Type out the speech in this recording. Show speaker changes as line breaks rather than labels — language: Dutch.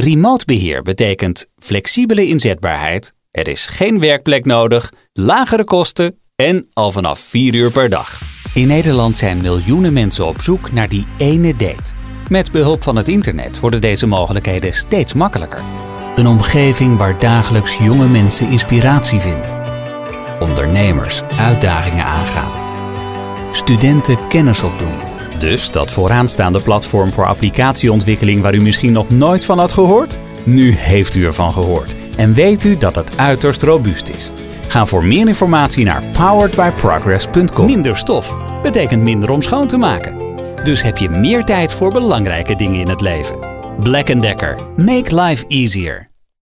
Remote beheer betekent flexibele inzetbaarheid, er is geen werkplek nodig, lagere kosten en al vanaf 4 uur per dag. In Nederland zijn miljoenen mensen op zoek naar die ene date. Met behulp van het internet worden deze mogelijkheden steeds makkelijker. Een omgeving waar dagelijks jonge mensen inspiratie vinden. Ondernemers uitdagingen aangaan. Studenten kennis opdoen. Dus dat vooraanstaande platform voor applicatieontwikkeling waar u misschien nog nooit van had gehoord? Nu heeft u ervan gehoord en weet u dat het uiterst robuust is. Ga voor meer informatie naar poweredbyprogress.com. Minder stof betekent minder om schoon te maken. Dus heb je meer tijd voor belangrijke dingen in het leven. Black Decker. Make life easier.